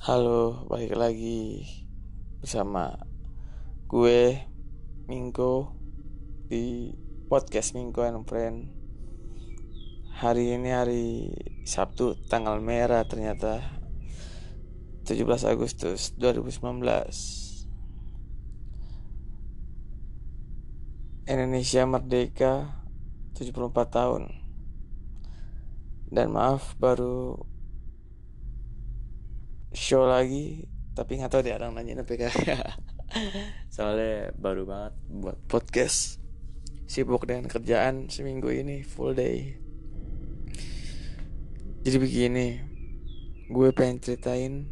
Halo, balik lagi bersama gue Mingko di podcast Mingko and Friend. Hari ini hari Sabtu tanggal merah ternyata 17 Agustus 2019. Indonesia merdeka 74 tahun. Dan maaf baru show lagi tapi nggak tahu deh orang nanya apa soalnya baru banget buat podcast. Sibuk dengan kerjaan seminggu ini full day. Jadi begini gue pengen ceritain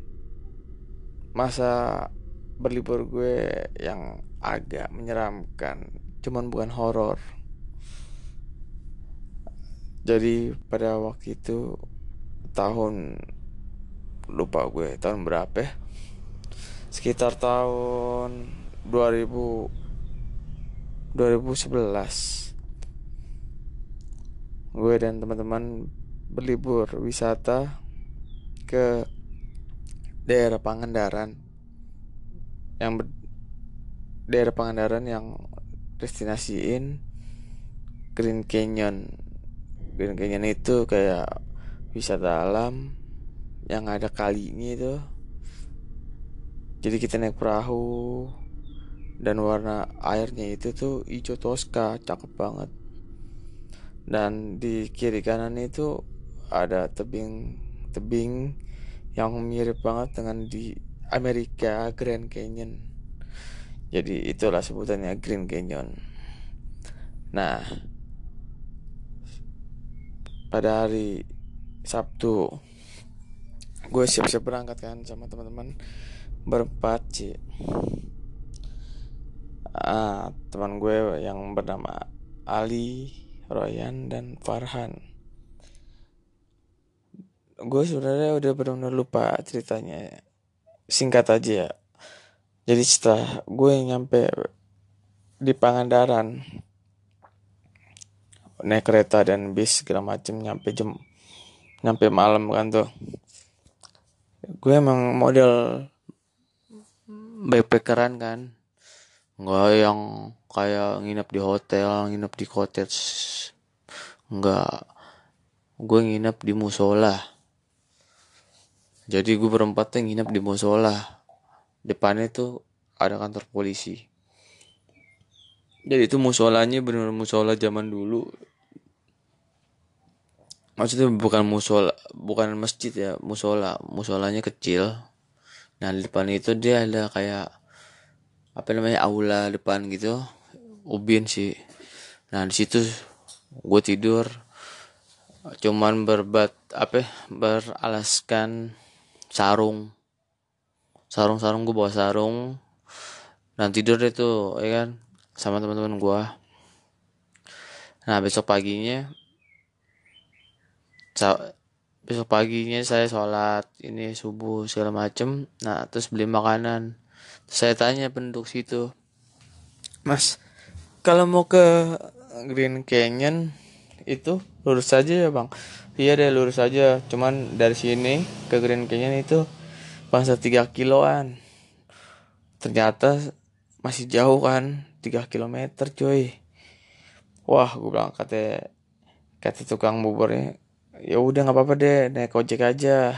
masa berlibur gue yang agak menyeramkan cuman bukan horor. Jadi pada waktu itu tahun lupa gue tahun berapa ya? Sekitar tahun 2000 2011 gue dan teman-teman berlibur wisata ke daerah Pangandaran. Yang ber, daerah Pangandaran yang destinasiin Green Canyon. Green Canyon itu kayak wisata alam yang ada kalinya itu. Jadi kita naik perahu dan warna airnya itu tuh hijau toska cakep banget. Dan di kiri kanan itu ada tebing tebing yang mirip banget dengan di Amerika Grand Canyon. Jadi itulah sebutannya Green Canyon. Nah pada hari Sabtu gue siap-siap berangkat kan sama teman-teman. Berempat sih ah, teman gue yang bernama Ali Royan dan Farhan. Gue sebenarnya udah benar-benar lupa ceritanya. Singkat aja ya. Jadi setelah gue nyampe di Pangandaran naik kereta dan bis segala macem nyampe jam nyampe malam kan tuh gue emang model backpackeran kan. Nggak yang kayak nginep di hotel nginep di cottage. Nggak. Gue nginep di musola. Jadi gue berempat tuh nginep di musola. Depannya tuh ada kantor polisi. Jadi itu musolanya bener musola zaman dulu maksudnya bukan musola bukan masjid ya musola. Musolanya kecil. Nah di depan itu dia ada kayak apa namanya aula depan gitu. Ubin sih. Nah di situ gue tidur. Cuman berbat apa beralaskan sarung. Sarung sarung gue bawa sarung. Dan tidur itu ya kan sama teman-teman gue nah besok paginya besok paginya saya sholat ini subuh segala macem. Nah terus beli makanan. Terus saya tanya penduduk situ mas kalau mau ke Green Canyon itu lurus saja ya bang? Iya deh lurus saja cuman dari sini ke Green Canyon itu bangsa 3 kiloan. Ternyata masih jauh kan 3 kilometer cuy. Wah gue bilang kata kata tukang buburnya ya udah nggak apa-apa deh naik ojek aja.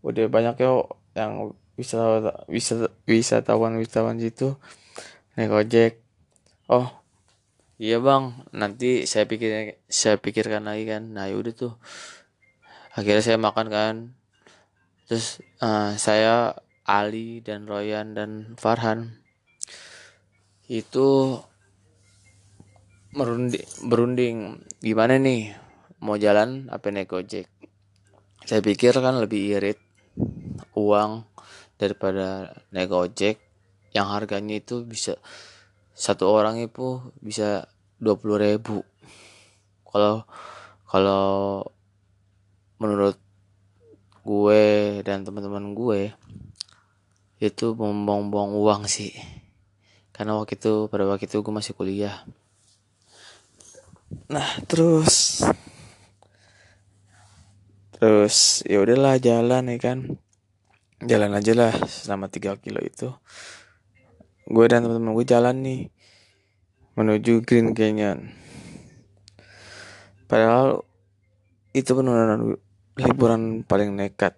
Udah banyak yo yang bisa bisa wisatawan wisatawan gitu naik ojek. Oh iya bang nanti saya pikir saya pikirkan lagi kan. Nah yaudah tuh. Akhirnya saya makan kan. Terus uh, saya Ali dan Royan dan Farhan itu merunding berunding. Gimana nih mau jalan apa naik ojek saya pikir kan lebih irit uang daripada naik ojek yang harganya itu bisa satu orang itu bisa dua puluh ribu. Kalau kalau menurut gue dan teman-teman gue itu buang-buang uang sih. Karena waktu itu pada waktu itu gue masih kuliah. Nah terus terus ya udahlah jalan ya kan. Jalan aja lah selama 3 kilo itu. Gue dan teman-teman gue jalan nih menuju Green Canyon. Padahal itu benar-benar liburan paling nekat.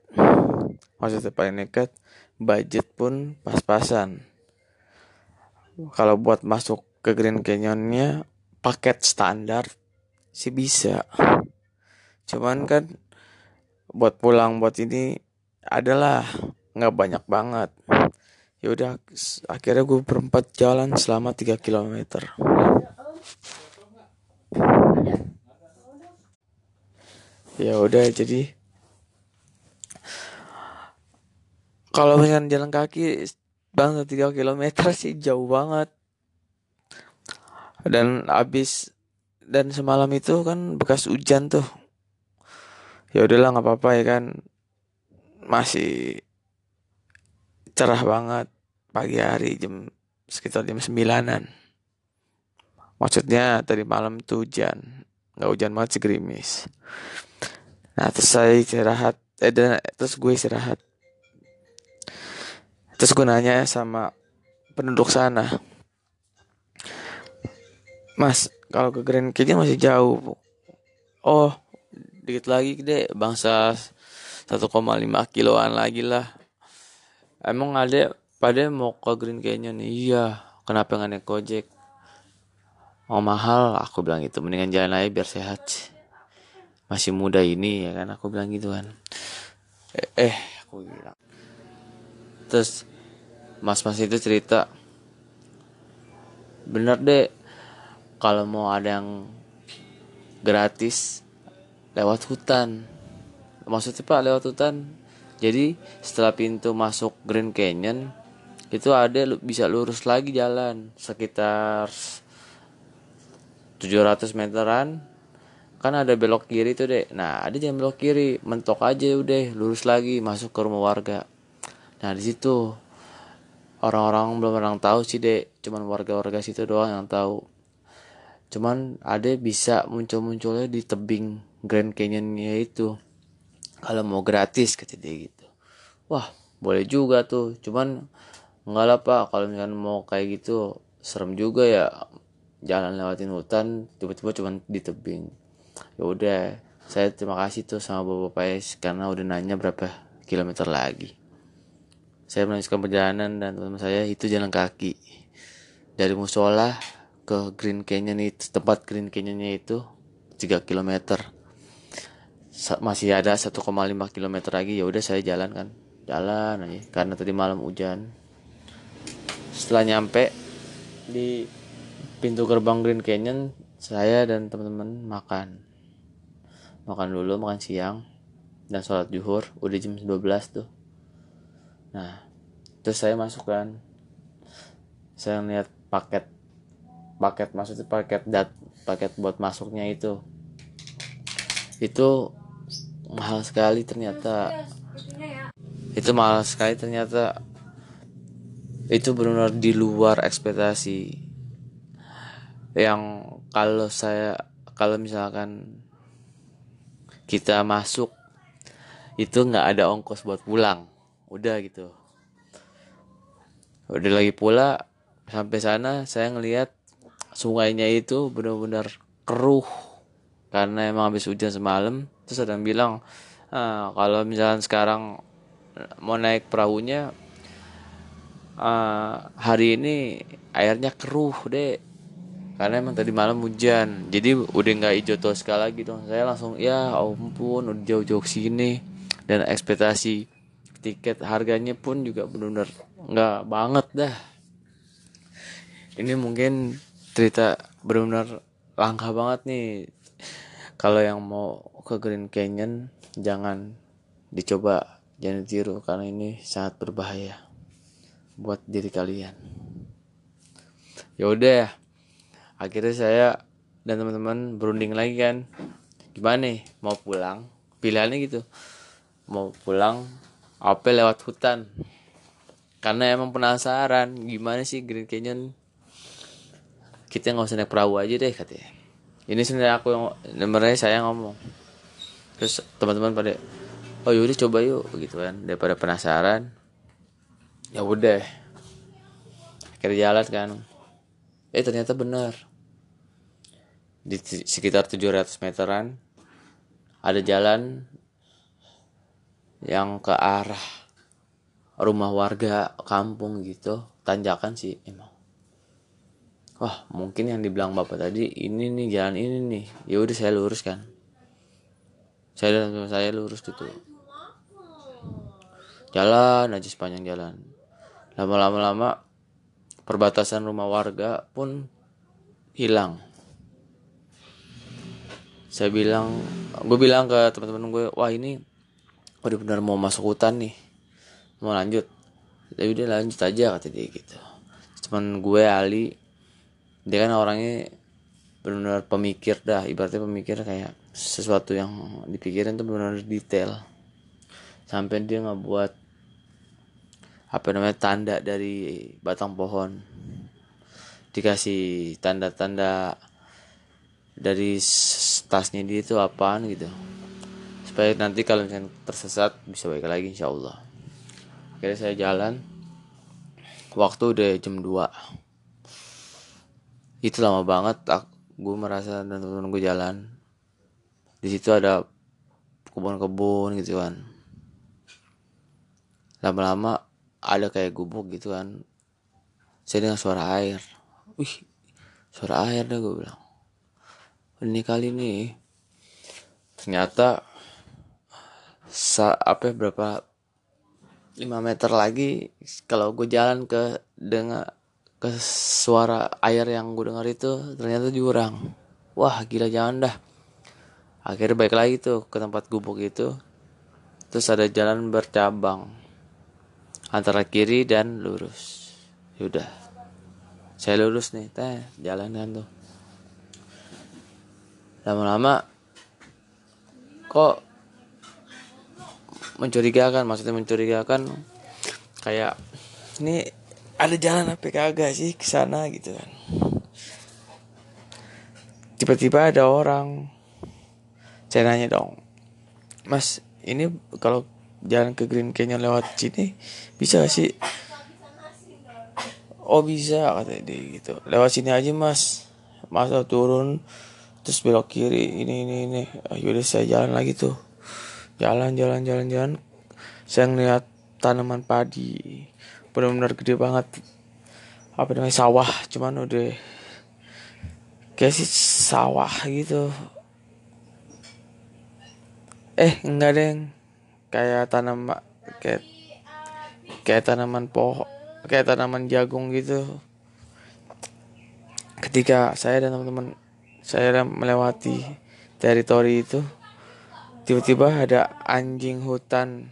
Maksudnya paling nekat budget pun pas-pasan. Kalau buat masuk ke Green Canyonnya paket standar sih bisa. Cuman kan buat pulang buat ini adalah nggak banyak banget. Ya udah akhirnya gue berempat jalan selama 3 km ya udah jadi kalau misalnya jalan kaki bang 3 km sih jauh banget. Dan abis dan semalam itu kan bekas hujan tuh ya udahlah nggak apa-apa ya kan. Masih cerah banget pagi hari jam sekitar jam sembilanan. Maksudnya tadi malam tuh hujan. Nggak hujan banget gerimis. Nah terus saya istirahat. Eh dan terus gue istirahat. Terus gue nanya sama penduduk sana. Mas kalau ke Grand Canyon masih jauh oh dikit lagi deh bangsa 1,5 kiloan lagi lah. Emang ada pada mau ke Green Canyon? Iya. Kenapa nggak naik gojek? Mau mahal? Aku bilang gitu. Mendingan jalan aja biar sehat. Masih muda ini ya kan? Aku bilang gitu kan. Eh, eh aku bilang. Terus mas-mas itu cerita. Bener deh. Kalau mau ada yang gratis lewat hutan. Maksudnya pak lewat hutan. Jadi setelah pintu masuk Grand Canyon itu ada bisa lurus lagi jalan sekitar 700 meteran. Kan ada belok kiri tuh deh nah ada yang belok kiri. Mentok aja udah lurus lagi masuk ke rumah warga. Nah di situ orang-orang belum orang tahu sih deh cuman warga-warga situ doang yang tahu. Cuman ada bisa muncul-munculnya di tebing Grand Canyonnya itu. Kalau mau gratis kata dia gitu. Wah boleh juga tuh. Cuman enggak lah pak. Kalau misalnya mau kayak gitu serem juga ya. Jalan lewatin hutan tiba-tiba cuman di tebing. Ya udah saya terima kasih tuh sama bapak PS karena udah nanya berapa kilometer lagi. Saya melanjutkan perjalanan dan teman-teman saya itu jalan kaki. Dari musola ke Green Canyon itu tempat Green Canyonnya itu 3 kilometer masih ada 1,5 km lagi ya udah saya jalan kan. Jalan aja karena tadi malam hujan. Setelah nyampe di pintu gerbang Green Canyon saya dan teman-teman makan. Makan dulu makan siang dan sholat juhur udah jam 12 tuh. Nah terus saya masuk kan. Saya lihat paket paket maksudnya paket dat paket buat masuknya itu. Itu mahal sekali ternyata. Itu mahal sekali ternyata. Itu benar-benar di luar ekspektasi. Yang kalau saya kalau misalkan kita masuk itu nggak ada ongkos buat pulang. Udah gitu. Udah lagi pula sampai sana saya ngelihat sungainya itu benar-benar keruh. Karena emang habis hujan semalam terus ada yang bilang ah, kalau misalnya sekarang mau naik perahunya uh, hari ini airnya keruh deh karena emang tadi malam hujan. Jadi udah nggak hijau tua sekali lagi dong saya langsung ya ampun udah jauh-jauh sini. Dan ekspektasi tiket harganya pun juga benar-benar nggak banget dah. Ini mungkin cerita benar-benar langka banget nih. Kalau yang mau ke Green Canyon jangan dicoba jangan ditiru karena ini sangat berbahaya buat diri kalian. Ya udah akhirnya saya dan teman-teman berunding lagi kan. Gimana nih? Mau pulang? Pilihannya gitu. Mau pulang apa lewat hutan? Karena emang penasaran gimana sih Green Canyon? Kita nggak usah naik perahu aja deh katanya. Ini sebenarnya aku yang sebenarnya saya ngomong terus teman-teman pada oh yaudah coba yuk gitu kan. Daripada penasaran ya udah. Akhirnya jalan kan. Eh ternyata benar. Di sekitar 700 meteran ada jalan yang ke arah rumah warga kampung gitu. Tanjakan sih emang. Wah mungkin yang dibilang bapak tadi ini nih jalan ini nih. Ya udah saya lurus kan saya dan saya lurus gitu. Jalan aja sepanjang jalan. Lama-lama lama perbatasan rumah warga pun hilang. Saya bilang gue bilang ke teman-teman gue wah ini udah benar mau masuk hutan nih. Mau lanjut. Tapi udah lanjut aja kata dia gitu. Cuman gue Ali dia kan orangnya benar-benar pemikir dah. Ibaratnya pemikir kayak sesuatu yang dipikirin tuh benar-benar detail. Sampai dia nggak buat apa namanya tanda dari batang pohon. Dikasih tanda-tanda dari tasnya dia itu apaan gitu. Supaya nanti kalau misalnya tersesat bisa baik lagi insya Allah. Akhirnya saya jalan. Waktu udah jam 2 itu lama banget gue merasa dan teman-teman gue jalan di situ ada kebun-kebun gitu kan. Lama-lama ada kayak gubuk gitu kan. Saya dengar suara air. Wih suara air dah gue bilang. Ini kali nih ternyata sa apa ya, berapa 5 meter lagi kalau gue jalan ke dengar ke suara air yang gue dengar itu ternyata jurang. Wah gila jangan dah akhirnya baik lagi tuh ke tempat gubuk itu. Terus ada jalan bercabang antara kiri dan lurus. Yaudah saya lurus nih teh jalan kan tuh. Lama-lama kok mencurigakan maksudnya mencurigakan kayak ini ada jalan apa kagak sih ke sana? Gitu kan. Tiba-tiba ada orang saya nanya dong mas ini kalau jalan ke Green Canyon lewat sini bisa gak sih? Oh bisa kata dia gitu. Lewat sini aja mas. Masa turun terus belok kiri ini ini ini. Ah, yaudah saya jalan lagi tuh. Jalan jalan jalan jalan. Saya ngeliat tanaman padi. Benar-benar gede banget. Apa namanya? Sawah. Cuman udah kayak sih sawah gitu eh enggak deh kayak tanam kayak kayak tanaman pohon kayak tanaman jagung gitu. Ketika saya dan teman-teman saya melewati teritori itu tiba-tiba ada anjing hutan.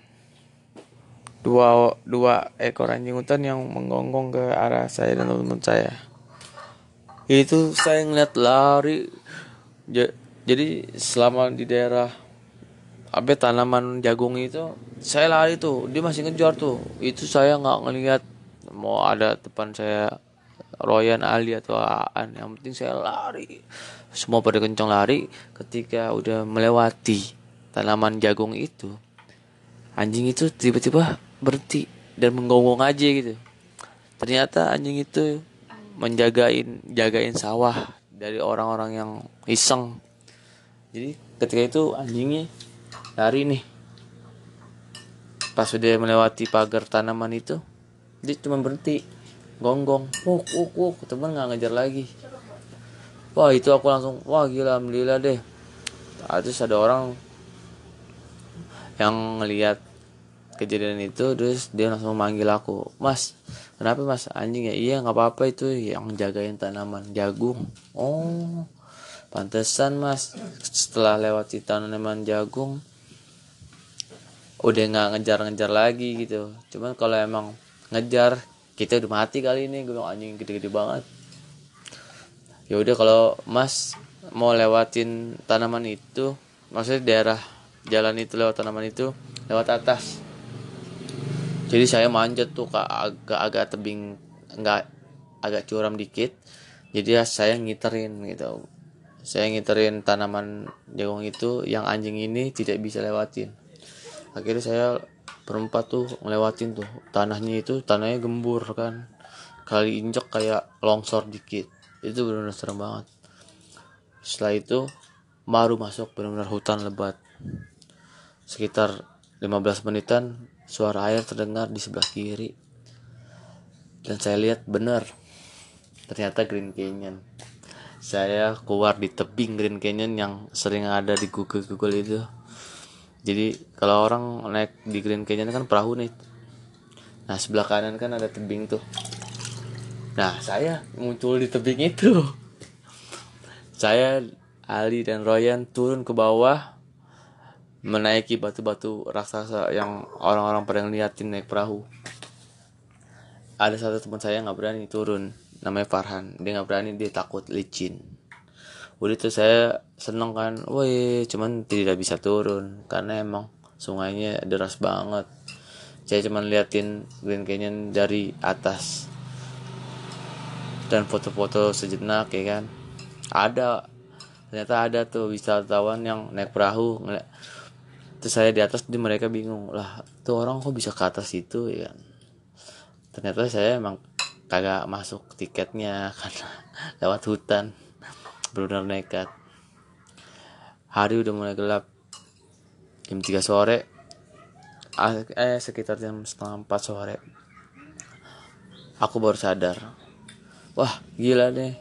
Dua dua ekor anjing hutan yang menggonggong ke arah saya dan teman-teman saya. Itu saya ngeliat lari. Jadi selama di daerah apa tanaman jagung itu saya lari tuh dia masih ngejar tuh. Itu saya nggak ngelihat mau ada depan saya Royan Ali atau Aan. Yang penting saya lari. Semua pada kencang lari ketika udah melewati tanaman jagung itu. Anjing itu tiba-tiba berhenti dan menggonggong aja gitu. Ternyata anjing itu menjagain jagain sawah dari orang-orang yang iseng. Jadi ketika itu anjingnya lari nih pas sudah melewati pagar tanaman itu dia cuma berhenti gonggong wuk wuk wuk teman nggak ngejar lagi. Wah itu aku langsung wah gila alhamdulillah deh. Nah, terus ada orang yang ngelihat kejadian itu terus dia langsung manggil aku mas kenapa mas? Anjing ya? Iya nggak apa-apa itu yang jagain tanaman jagung. Oh pantesan mas. Setelah lewati tanaman jagung udah nggak ngejar-ngejar lagi gitu. Cuman kalau emang ngejar kita udah mati kali ini. Gue anjing gede-gede banget. Ya udah kalau mas mau lewatin tanaman itu maksudnya daerah jalan itu lewat tanaman itu lewat atas. Jadi saya manjat tuh ke agak-agak tebing nggak agak curam dikit. Jadi ya saya ngiterin gitu. Saya ngiterin tanaman jagung itu yang anjing ini tidak bisa lewatin akhirnya saya berempat tuh ngelewatin tuh. Tanahnya itu tanahnya gembur kan. Kali injek kayak longsor dikit. Itu benar-benar serem banget. Setelah itu baru masuk benar-benar hutan lebat. Sekitar 15 menitan suara air terdengar di sebelah kiri. Dan saya lihat benar ternyata Green Canyon. Saya keluar di tebing Green Canyon yang sering ada di Google Google itu jadi kalau orang naik di Green Canyon kan perahu nih. Nah sebelah kanan kan ada tebing tuh. Nah saya muncul di tebing itu. Saya Ali dan Royan turun ke bawah menaiki batu-batu raksasa yang orang-orang pada ngeliatin naik perahu. Ada satu teman saya nggak berani turun namanya Farhan. Dia nggak berani dia takut licin. Udah itu saya seneng kan? Woi cuman tidak bisa turun. Karena emang sungainya deras banget. Saya cuman liatin Grand Canyon dari atas. Dan foto-foto sejenak ya kan? Ada. Ternyata ada tuh wisatawan yang naik perahu ngeliat. Terus saya di atas di mereka bingung. Lah tuh orang kok bisa ke atas itu ya kan? Ternyata saya emang kagak masuk tiketnya karena lewat hutan. Benar nekat hari udah mulai gelap. Jam 3 sore. Eh sekitar jam setengah 4 sore. Aku baru sadar. Wah gila deh.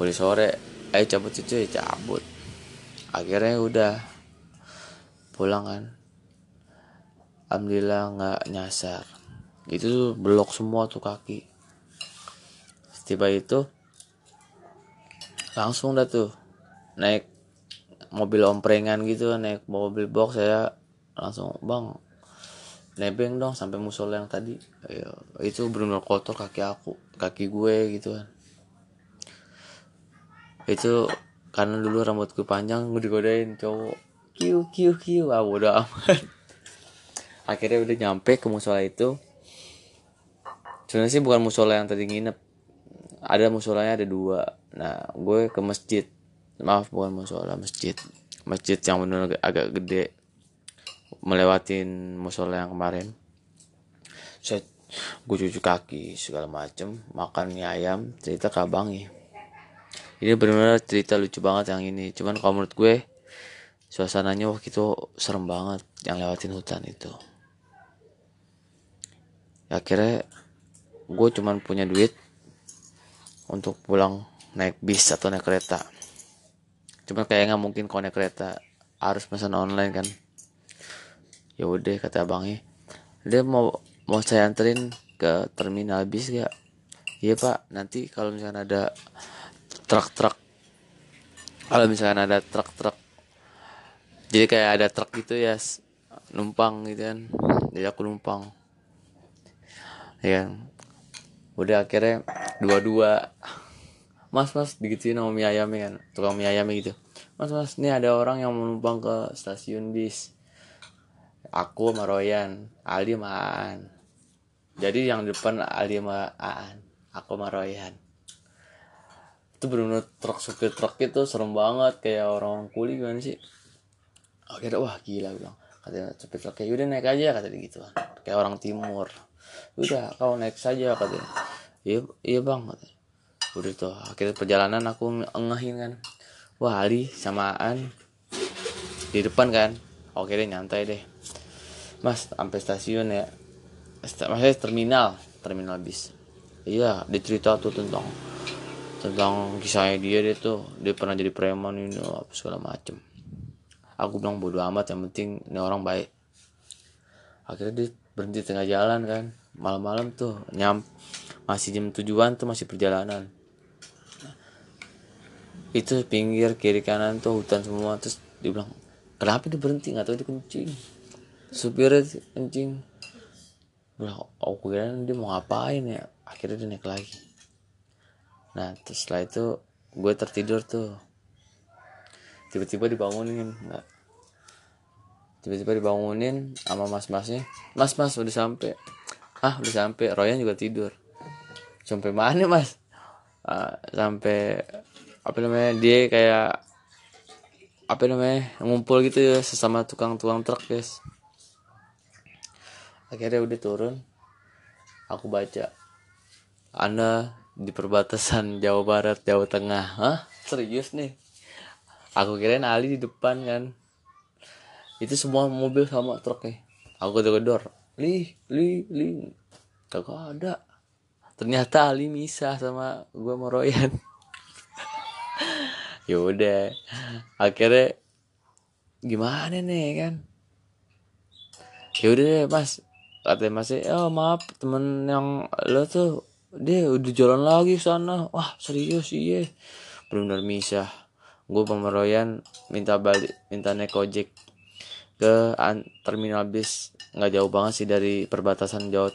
Udah sore. Eh cabut itu ya cabut. Akhirnya udah pulang kan. Alhamdulillah nggak nyasar. Itu belok semua tuh kaki. Tiba itu langsung dah tuh naik mobil omprengan gitu naik mobil box saya langsung bang nebeng dong sampai musola yang tadi. Ayo, itu benar kotor kaki aku kaki gue gitu kan. Itu karena dulu rambutku panjang gue digodain cowok. Kiu kiu kiu. Ah udah amat. Akhirnya udah nyampe ke musola itu. Sebenarnya sih bukan musola yang tadi nginep. Ada musolanya ada dua. Nah gue ke masjid maaf bukan musola masjid. Masjid yang benar agak gede melewatin musola yang kemarin. Saya gue cuci kaki segala macem makan mie ayam cerita ke abangnya ini benar-benar cerita lucu banget yang ini. Cuman kalau menurut gue suasananya waktu itu serem banget yang lewatin hutan itu. Ya, akhirnya gue cuman punya duit untuk pulang naik bis atau naik kereta cuma kayak nggak mungkin naik kereta harus pesan online kan. Ya udah kata abangnya. Dia mau mau saya anterin ke terminal bis gak iya pak. Nanti kalau misalnya ada truk-truk kalau misalnya ada truk-truk jadi kayak ada truk gitu ya numpang gitu kan. Jadi aku numpang. Ya udah akhirnya dua-dua mas mas digituin sama mie ayamnya kan. Tukang mie ayamnya gitu. Mas mas ini ada orang yang menumpang ke stasiun bis. Aku sama Royan Ali sama Aan. Jadi yang depan Ali sama Aan aku sama Royan. Itu benar truk supir truk itu serem banget kayak orang kuli gimana sih? Akhirnya wah gila bilang. Katanya supir kayak udah naik aja kata dia gitu kayak orang timur. Udah kau naik saja katanya. Iya iya bang katanya udah tuh akhirnya perjalanan aku engahin kan. Wah Ali samaan. Di depan kan. Oke deh nyantai deh. Mas sampai stasiun ya. Maksudnya terminal terminal bis. Iya dicerita tuh tentang tentang kisahnya dia dia tuh. Dia pernah jadi preman ini apa segala macem. Aku bilang bodo amat yang penting ini orang baik. Akhirnya dia berhenti tengah jalan kan. Malam-malam tuh nyam masih jam tujuan tuh masih perjalanan. Itu pinggir kiri kanan tuh hutan semua terus dia bilang kenapa dia berhenti? Nggak tahu dia kencing. Supirnya kencing. Bilang oh kira dia mau ngapain ya? Akhirnya dia naik lagi. Nah terus setelah itu gue tertidur tuh. Tiba-tiba dibangunin nggak. Tiba-tiba dibangunin sama mas-masnya. Mas mas udah sampai. Ah udah sampai. Royan juga tidur sampai mana mas? Uh, sampai apa namanya dia kayak apa namanya ngumpul gitu ya sesama tukang-tukang truk guys. Akhirnya udah turun. Aku baca anda di perbatasan Jawa Barat Jawa Tengah. Hah? Serius nih? Aku kirain Ali di depan kan? Itu semua mobil sama truk nih aku gedor li li li kagak ada ternyata Ali misah sama gue Moroyan ya udah akhirnya gimana nih kan? Ya udah deh mas. Katanya masih oh maaf temen yang lo tuh dia udah jalan lagi sana. Wah serius iya. Benar-benar misah. Gue pemeroyan minta balik minta naik ojek ke terminal bis. Nggak jauh banget sih dari perbatasan Jawa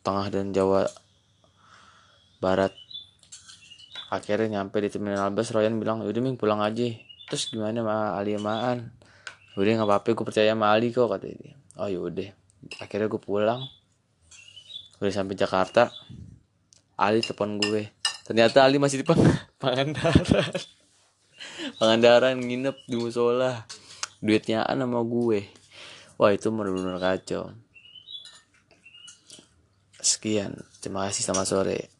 Tengah dan Jawa Barat. Akhirnya nyampe di terminal bus Royan bilang udah ming pulang aja. Terus gimana ma Ali maan udah nggak apa-apa gue percaya sama Ali kok kata dia. Oh yaudah. Akhirnya gue pulang. Udah sampai Jakarta Ali telepon gue. Ternyata Ali masih di pang Pangandaran. Pangandaran nginep di musola. Duitnya sama gue. Wah itu benar-benar kacau. Sekian. Terima kasih sama sore